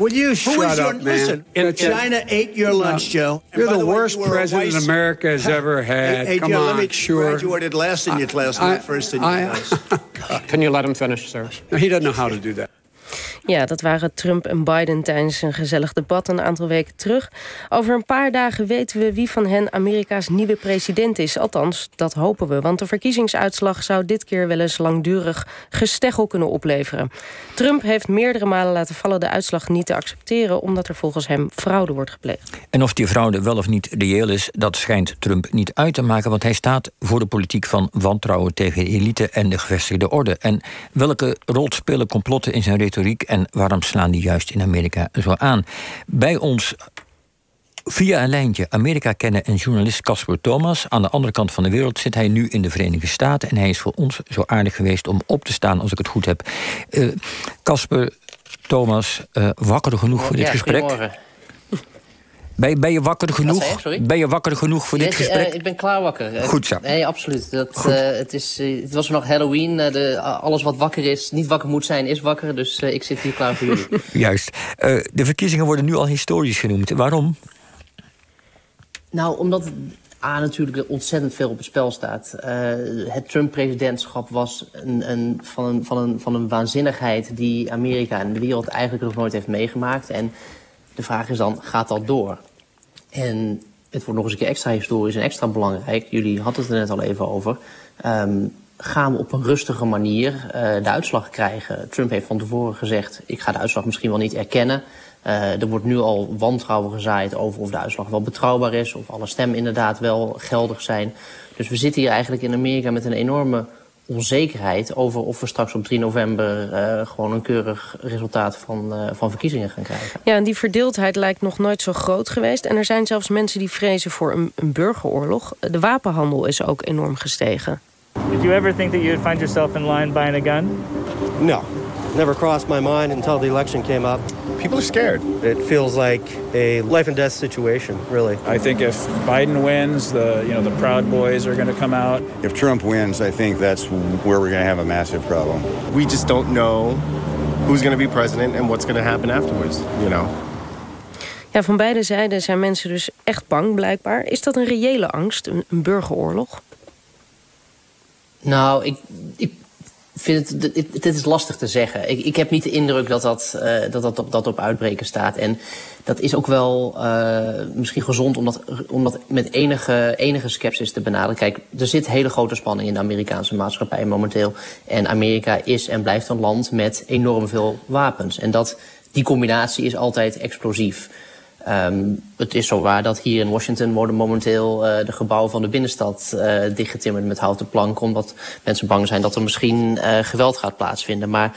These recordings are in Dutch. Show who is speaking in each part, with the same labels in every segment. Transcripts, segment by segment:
Speaker 1: Will you shut
Speaker 2: Who is your,
Speaker 1: up, man?
Speaker 2: Listen, China ate your lunch, Joe. And
Speaker 1: You're
Speaker 2: by
Speaker 1: the
Speaker 2: way,
Speaker 1: worst
Speaker 2: you
Speaker 1: president
Speaker 2: vice-
Speaker 1: America has ever had.
Speaker 2: Hey, hey,
Speaker 1: Come
Speaker 2: Joe,
Speaker 1: on,
Speaker 2: let me
Speaker 1: sure.
Speaker 2: graduated last in your class,
Speaker 1: I-
Speaker 2: not first in your
Speaker 1: I-
Speaker 2: class.
Speaker 3: Can you let him finish, sir?
Speaker 1: No, he doesn't know how to do that.
Speaker 4: Ja, dat waren Trump en Biden tijdens een gezellig debat een aantal weken terug. Over een paar dagen weten we wie van hen Amerika's nieuwe president is. Althans, dat hopen we, want de verkiezingsuitslag zou dit keer wel eens langdurig gesteggel kunnen opleveren. Trump heeft meerdere malen laten vallen de uitslag niet te accepteren, omdat er volgens hem fraude wordt gepleegd.
Speaker 5: En of die fraude wel of niet reëel is, dat schijnt Trump niet uit te maken. Want hij staat voor de politiek van wantrouwen tegen de elite en de gevestigde orde. En welke rol spelen complotten in zijn retoriek en waarom slaan die juist in Amerika zo aan? Bij ons via een lijntje Amerika kennen en journalist Casper Thomas. Aan de andere kant van de wereld zit hij nu in de Verenigde Staten. En hij is voor ons zo aardig geweest om op te staan, als ik het goed heb. Eh, Casper Thomas, eh, wakker genoeg voor dit
Speaker 6: ja,
Speaker 5: gesprek? Ben je, ben je wakker genoeg?
Speaker 6: Sorry?
Speaker 5: Ben je wakker genoeg voor dit gesprek?
Speaker 6: eh, ik ben klaar wakker. Eh,
Speaker 5: Goed zo.
Speaker 6: Nee, absoluut. Dat, eh, het, is, het was nog Halloween. de, alles wat wakker is, niet wakker moet zijn, is wakker. Dus ik zit hier klaar voor jullie.
Speaker 5: Juist. De verkiezingen worden nu al historisch genoemd. Waarom?
Speaker 6: nou, omdat A, natuurlijk er ontzettend veel op het spel staat. Het Trump-presidentschap was een, een, van, een, van, een, van een waanzinnigheid... die Amerika en de wereld eigenlijk nog nooit heeft meegemaakt. En de vraag is dan, gaat dat door? En het wordt nog eens een keer extra historisch en extra belangrijk. Jullie hadden het er net al even over. Ehm, gaan we op een rustige manier eh, de uitslag krijgen? Trump heeft van tevoren gezegd... ik ga de uitslag misschien wel niet erkennen. Eh, er wordt nu al wantrouwen gezaaid over of de uitslag wel betrouwbaar is... of alle stemmen inderdaad wel geldig zijn. Dus we zitten hier eigenlijk in Amerika met een enorme onzekerheid... over of we straks op 3 november eh, gewoon een keurig resultaat van, eh, van verkiezingen gaan krijgen.
Speaker 4: Ja, en die verdeeldheid lijkt nog nooit zo groot geweest. En er zijn zelfs mensen die vrezen voor een, een burgeroorlog. De wapenhandel is ook enorm gestegen.
Speaker 7: Did you ever think that you would find yourself in line buying a gun?
Speaker 8: No, never crossed my mind until the election came up. People are scared. It feels like a life and death situation, really.
Speaker 9: I think if Biden wins, the you know the Proud Boys are going to come out.
Speaker 10: If Trump wins, I think that's where we're going to have a massive problem.
Speaker 11: We just don't know who's going to be president and what's going to happen afterwards, you know.
Speaker 4: Ja, van beide zijden zijn mensen dus echt bang, blijkbaar. Is dat een reële angst, een, een burgeroorlog?
Speaker 6: Nou, ik, ik vind het, dit, is lastig te zeggen. Ik, ik heb niet de indruk dat dat, eh, dat, dat, op, dat op uitbreken staat. En dat is ook wel eh, misschien gezond om dat, om dat met enige, enige sceptisch te benaderen. Kijk, er zit hele grote spanning in de Amerikaanse maatschappij momenteel. En Amerika is en blijft een land met enorm veel wapens. En dat, die combinatie is altijd explosief. Ehm, het is zo waar dat hier in Washington worden momenteel eh, de gebouwen van de binnenstad eh dichtgetimmerd met houten planken. Omdat mensen bang zijn dat er misschien eh, geweld gaat plaatsvinden. Maar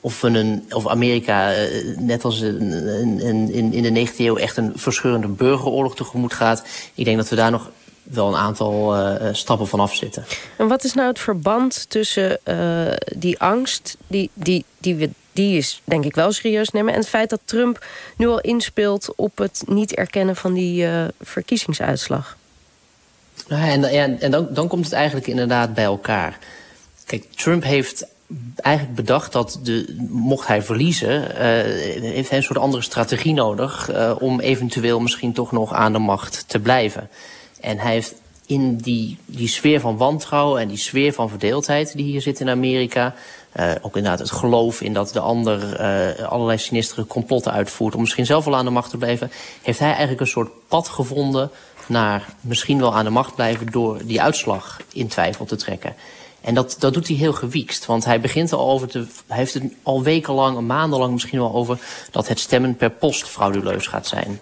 Speaker 6: of, we een, of Amerika, net als in, in, in de 19e eeuw, echt een verscheurende burgeroorlog tegemoet gaat. Ik denk dat we daar nog wel een aantal eh, eh, stappen vanaf zitten.
Speaker 4: En wat is nou het verband tussen eh, die angst, die, die, die, we, die is denk ik wel serieus nemen... en het feit dat Trump nu al inspeelt op het niet erkennen van die verkiezingsuitslag?
Speaker 6: Nou en, ja, en dan, dan komt het eigenlijk inderdaad bij elkaar. Kijk, Trump heeft eigenlijk bedacht dat de, mocht hij verliezen, heeft hij een soort andere strategie nodig eh, om eventueel misschien toch nog aan de macht te blijven. En hij heeft in die, die sfeer van wantrouwen en die sfeer van verdeeldheid die hier zit in Amerika, eh, ook inderdaad het geloof in dat de ander eh, allerlei sinistere complotten uitvoert om misschien zelf wel aan de macht te blijven, heeft hij eigenlijk een soort pad gevonden naar misschien wel aan de macht blijven door die uitslag in twijfel te trekken. En dat, dat doet hij heel gewiekst. Want hij begint al over te. Hij heeft het al wekenlang, maandenlang misschien wel over. dat het stemmen per post frauduleus gaat zijn.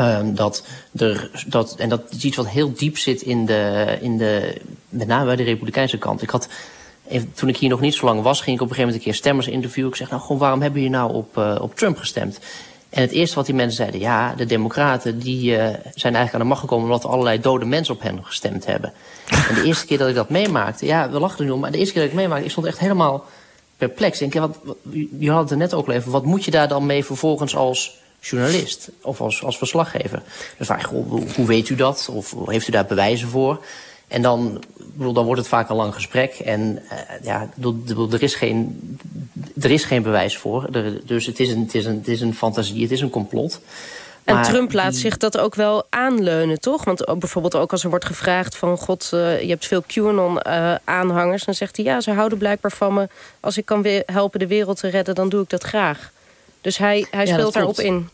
Speaker 6: Um, dat er, dat, en dat is iets wat heel diep zit in de, in de. met name bij de Republikeinse kant. Ik had. Toen ik hier nog niet zo lang was, ging ik op een gegeven moment een keer stemmers interviewen. Ik zeg, nou gewoon, waarom hebben jullie nou op, uh, op Trump gestemd? En het eerste wat die mensen zeiden, ja, de democraten die uh, zijn eigenlijk aan de macht gekomen omdat er allerlei dode mensen op hen gestemd hebben. En de eerste keer dat ik dat meemaakte, ja, we lachten er nu om, maar de eerste keer dat ik meemaakte, ik stond echt helemaal perplex. Ik denk, wat, je had het er net ook al wat moet je daar dan mee vervolgens als journalist of als, als verslaggever? Dan vraag je, hoe, hoe weet u dat? Of heeft u daar bewijzen voor? En dan bedoel, dan wordt het vaak een lang gesprek. En uh, ja, bedoel, er, is geen, er is geen bewijs voor. Er, dus het is, een, het, is een, het is een fantasie, het is een complot.
Speaker 4: En
Speaker 6: Maar
Speaker 4: Trump laat zich dat ook wel aanleunen, toch? Want bijvoorbeeld ook als er wordt gevraagd van... god, eh, je hebt veel QAnon-aanhangers. dan zegt hij, ja, ze houden blijkbaar van me. Als ik kan helpen de wereld te redden, dan doe ik dat graag. Dus hij, hij speelt daarop in.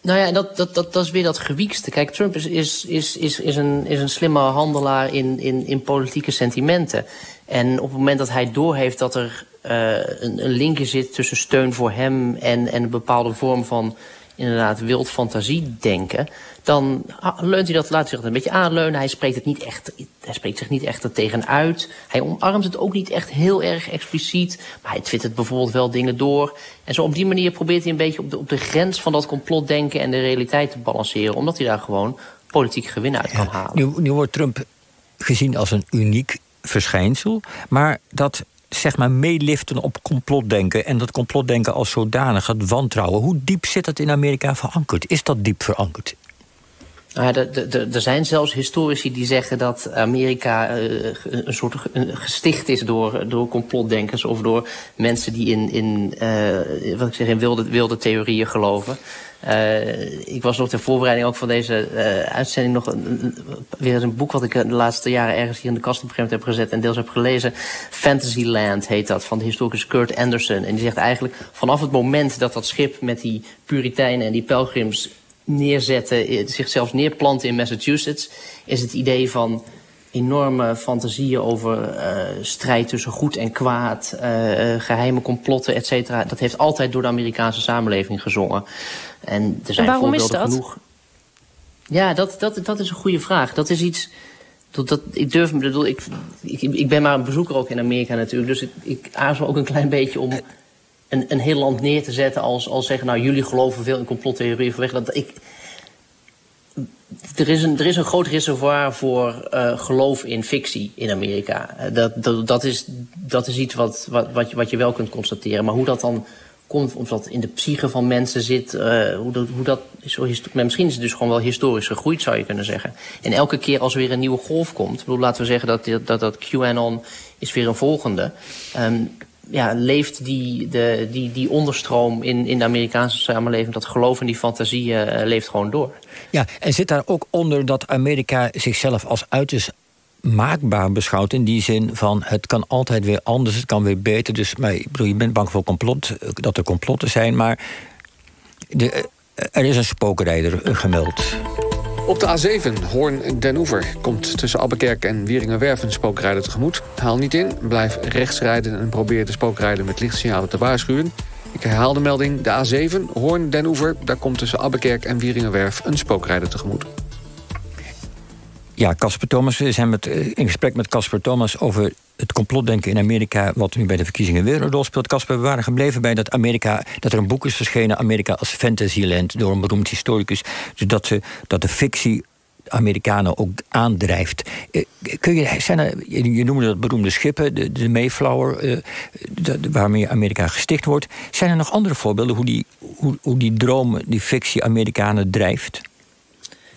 Speaker 6: Nou ja, dat, dat, dat, dat is weer dat gewiekste. Kijk, Trump is, is, is, is, is, een, is een slimme handelaar in, in, in politieke sentimenten. En op het moment dat hij doorheeft dat er eh, een, een linkje zit tussen steun voor hem en, en een bepaalde vorm van inderdaad wild fantasiedenken, dan ah, leunt hij dat, laat zich dat een beetje aanleunen. Hij spreekt, het niet echt, hij spreekt zich niet echt er tegenuit. Hij omarmt het ook niet echt heel erg expliciet. Maar hij twittert bijvoorbeeld wel dingen door. En zo op die manier probeert hij een beetje op de, op de grens van dat complotdenken en de realiteit te balanceren. Omdat hij daar gewoon politiek gewin uit kan halen.
Speaker 5: Nu, nu wordt Trump gezien als een uniek verschijnsel. Maar dat zeg maar meeliften op complotdenken... en dat complotdenken als zodanig, het wantrouwen... hoe diep zit dat in Amerika verankerd? Is dat diep verankerd?
Speaker 6: Nou er zijn zelfs historici die zeggen dat Amerika eh, een soort gesticht is door, door complotdenkers of door mensen die in, in, eh, wat ik zeg, in wilde, wilde theorieën geloven. Eh, ik was nog ter voorbereiding ook van deze eh, uitzending nog weer eens een boek wat ik eh, de laatste jaren ergens hier in de kast op een heb gezet en deels heb gelezen. Fantasyland heet dat, van de historicus Kurt Anderson. En die zegt eigenlijk vanaf het moment dat dat schip met die puriteinen en die pelgrims neerzetten, zichzelf neerplanten in Massachusetts, is het idee van enorme fantasieën over strijd tussen goed en kwaad, eh, eh, geheime complotten, et cetera. Dat heeft altijd door de Amerikaanse samenleving gezongen. En er zijn
Speaker 4: waarom is dat?
Speaker 6: genoeg. Ja, dat, dat, dat is een goede vraag. Dat is iets. Dat, dat, ik durf me, bedoel, ik, ik, ik ben maar een bezoeker ook in Amerika natuurlijk. Dus ik, ik aarzel ook een klein beetje om een, een heel land neer te zetten als, als zeggen, nou jullie geloven veel in complottheorieën vanwege dat. Ik, er is, een, er is een groot reservoir voor eh, geloof in fictie in Amerika. Eh, dat, dat, dat, is, dat is iets wat, wat, wat, je, wat je wel kunt constateren. Maar hoe dat dan komt, of dat in de psyche van mensen zit, eh, hoe dat, hoe dat is misschien is het dus gewoon wel historisch gegroeid, zou je kunnen zeggen. En elke keer als er weer een nieuwe golf komt, bedoel, laten we zeggen dat dat, dat, QAnon is weer een volgende. ehm, ja, leeft die, de, die, die onderstroom in, in de Amerikaanse samenleving, dat geloof in die fantasieën, eh, leeft gewoon door.
Speaker 5: Ja, en zit daar ook onder dat Amerika zichzelf als uiterst maakbaar beschouwt... in die zin van het kan altijd weer anders, het kan weer beter. Dus maar, ik bedoel, je bent bang voor complot, eh, dat er complotten zijn... maar eh, er is een spookrijder gemeld.
Speaker 1: Op de A7 Hoorn-Den Oever komt tussen Abbekerk en Wieringenwerf een spookrijder tegemoet. Haal niet in, blijf rechts rijden en probeer de spookrijder met lichtsignalen te waarschuwen. Ik herhaal de melding, de A7 Hoorn-Den Oever, daar komt tussen Abbekerk en Wieringenwerf een spookrijder tegemoet.
Speaker 5: Ja, Casper Thomas, we zijn eh, in gesprek met Casper Thomas over het complotdenken in Amerika, wat nu bij de verkiezingen weer een rol speelt. Casper, we waren gebleven bij dat Amerika, dat er een boek is verschenen, Amerika als Fantasyland, door een beroemd historicus. Dus dat, ze, dat de fictie Amerikanen ook aandrijft. Eh, Kun je, zijn er, je noemde dat beroemde schippen, de, Mayflower, eh, waarmee Amerika gesticht wordt. Zijn er nog andere voorbeelden hoe die, hoe, hoe die droom, die fictie Amerikanen drijft?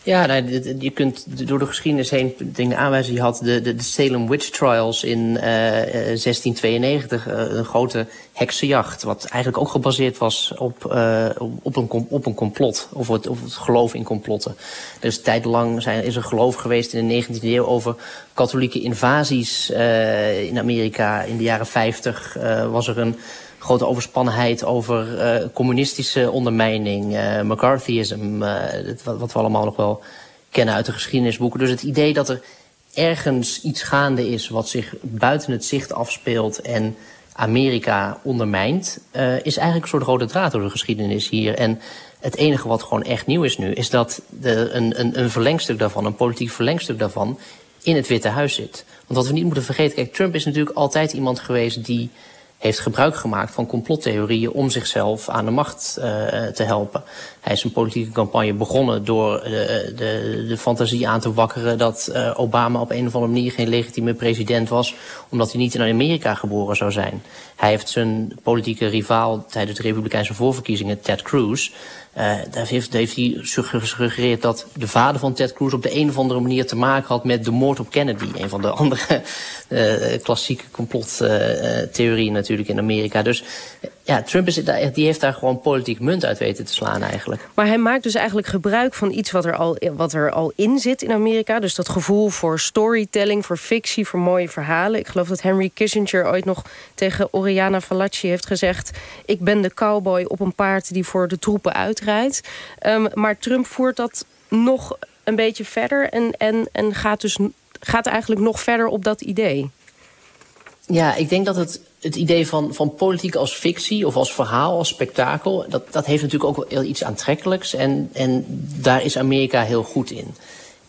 Speaker 6: Ja, nou, je kunt door de geschiedenis heen dingen aanwijzen. Je had de, de, Salem Witch Trials in eh, eh, 1692, eh, een grote heksenjacht. Wat eigenlijk ook gebaseerd was op, eh, op, een, op een complot, of het, het geloof in complotten. Dus tijdelang zijn, is er geloof geweest in de 19e eeuw over katholieke invasies eh, in Amerika. In de jaren 50 eh, was er een grote overspannenheid over eh, communistische ondermijning, eh McCarthyism, eh, wat, wat we allemaal nog wel kennen uit de geschiedenisboeken. Dus het idee dat er ergens iets gaande is wat zich buiten het zicht afspeelt en Amerika ondermijnt, is eigenlijk een soort rode draad door de geschiedenis hier. En het enige wat gewoon echt nieuw is nu, is dat de, een, een, een verlengstuk daarvan, een politiek verlengstuk daarvan, in het Witte Huis zit. Want wat we niet moeten vergeten, kijk, Trump is natuurlijk altijd iemand geweest die heeft gebruik gemaakt van complottheorieën om zichzelf aan de macht uh, te helpen. Hij is een politieke campagne begonnen door de, de, de fantasie aan te wakkeren dat uh, Obama op een of andere manier geen legitieme president was, omdat hij niet in Amerika geboren zou zijn. Hij heeft zijn politieke rivaal tijdens de Republikeinse voorverkiezingen, Ted Cruz, uh, daar heeft, hij gesuggereerd dat de vader van Ted Cruz op de een of andere manier te maken had met de moord op Kennedy. Een van de andere uh, klassieke complottheorieën natuurlijk in Amerika. Dus ja, Trump is, die heeft daar gewoon politiek munt uit weten te slaan eigenlijk.
Speaker 4: Maar hij maakt dus eigenlijk gebruik van iets wat er al, wat er al in zit in Amerika. Dus dat gevoel voor storytelling, voor fictie, voor mooie verhalen. Ik geloof dat Henry Kissinger ooit nog tegen Oriana Fallaci heeft gezegd... ik ben de cowboy op een paard die voor de troepen uitrijdt. Um, maar Trump voert dat nog een beetje verder en, en, en gaat dus gaat eigenlijk nog verder op dat idee.
Speaker 6: Ja, ik denk dat het, het idee van, van politiek als fictie of als verhaal, als spektakel, dat, dat heeft natuurlijk ook wel iets aantrekkelijks. En, en daar is Amerika heel goed in.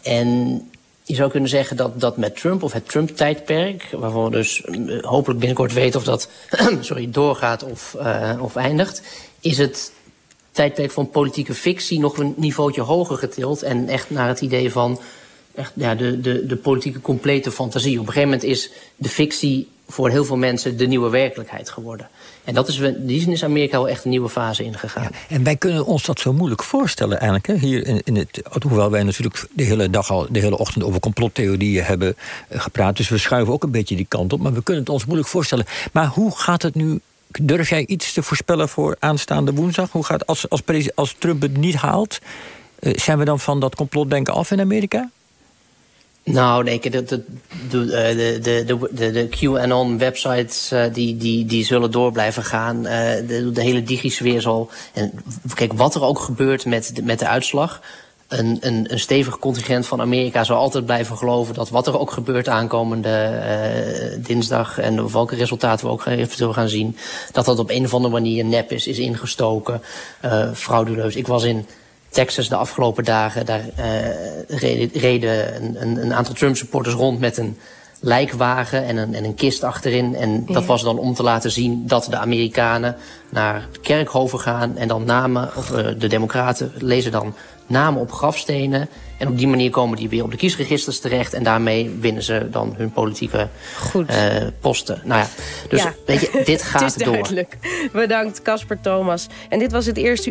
Speaker 6: En je zou kunnen zeggen dat, dat met Trump of het Trump-tijdperk, waarvan we dus hopelijk binnenkort weten of dat sorry, doorgaat of, uh, of eindigt, is het tijdperk van politieke fictie nog een niveautje hoger getild. En echt naar het idee van echt, ja, de, de, de politieke complete fantasie. Op een gegeven moment is de fictie voor heel veel mensen de nieuwe werkelijkheid geworden. En dat is, in die zin is Amerika wel echt een nieuwe fase ingegaan. Ja,
Speaker 5: en wij kunnen ons dat zo moeilijk voorstellen eigenlijk. Hè? Hier in, in het, hoewel wij natuurlijk de hele dag al, de hele ochtend over complottheorieën hebben gepraat. Dus we schuiven ook een beetje die kant op. Maar we kunnen het ons moeilijk voorstellen. Maar hoe gaat het nu Durf jij iets te voorspellen voor aanstaande woensdag? Hoe gaat als, als, als Trump het niet haalt, uh, zijn we dan van dat complotdenken af in Amerika?
Speaker 6: Nou, nee, de, de, de, de, de, de QAnon-websites uh, die, die, die zullen door blijven gaan. De, de hele digisfeer zal... En kijk, wat er ook gebeurt met de, met de uitslag... Een, een, een stevig contingent van Amerika zal altijd blijven geloven... dat wat er ook gebeurt aankomende uh, dinsdag... en welke resultaten we ook eventueel gaan zien... dat dat op een of andere manier nep is, is ingestoken, uh, frauduleus. Ik was in Texas de afgelopen dagen. Daar uh, reden, reden een, een, aantal Trump-supporters rond met een lijkwagen en een, en een kist achterin. En dat was dan om te laten zien dat de Amerikanen naar kerkhoven gaan... en dan namen, of de democraten lezen dan namen op grafstenen... En op die manier komen die weer op de kiesregisters terecht. En daarmee winnen ze dan hun politieke uh, posten. Nou ja, dus
Speaker 4: ja.
Speaker 6: weet je, dit gaat
Speaker 4: het is
Speaker 6: door.
Speaker 4: Duidelijk. Bedankt, Casper Thomas. En dit was het eerste uur.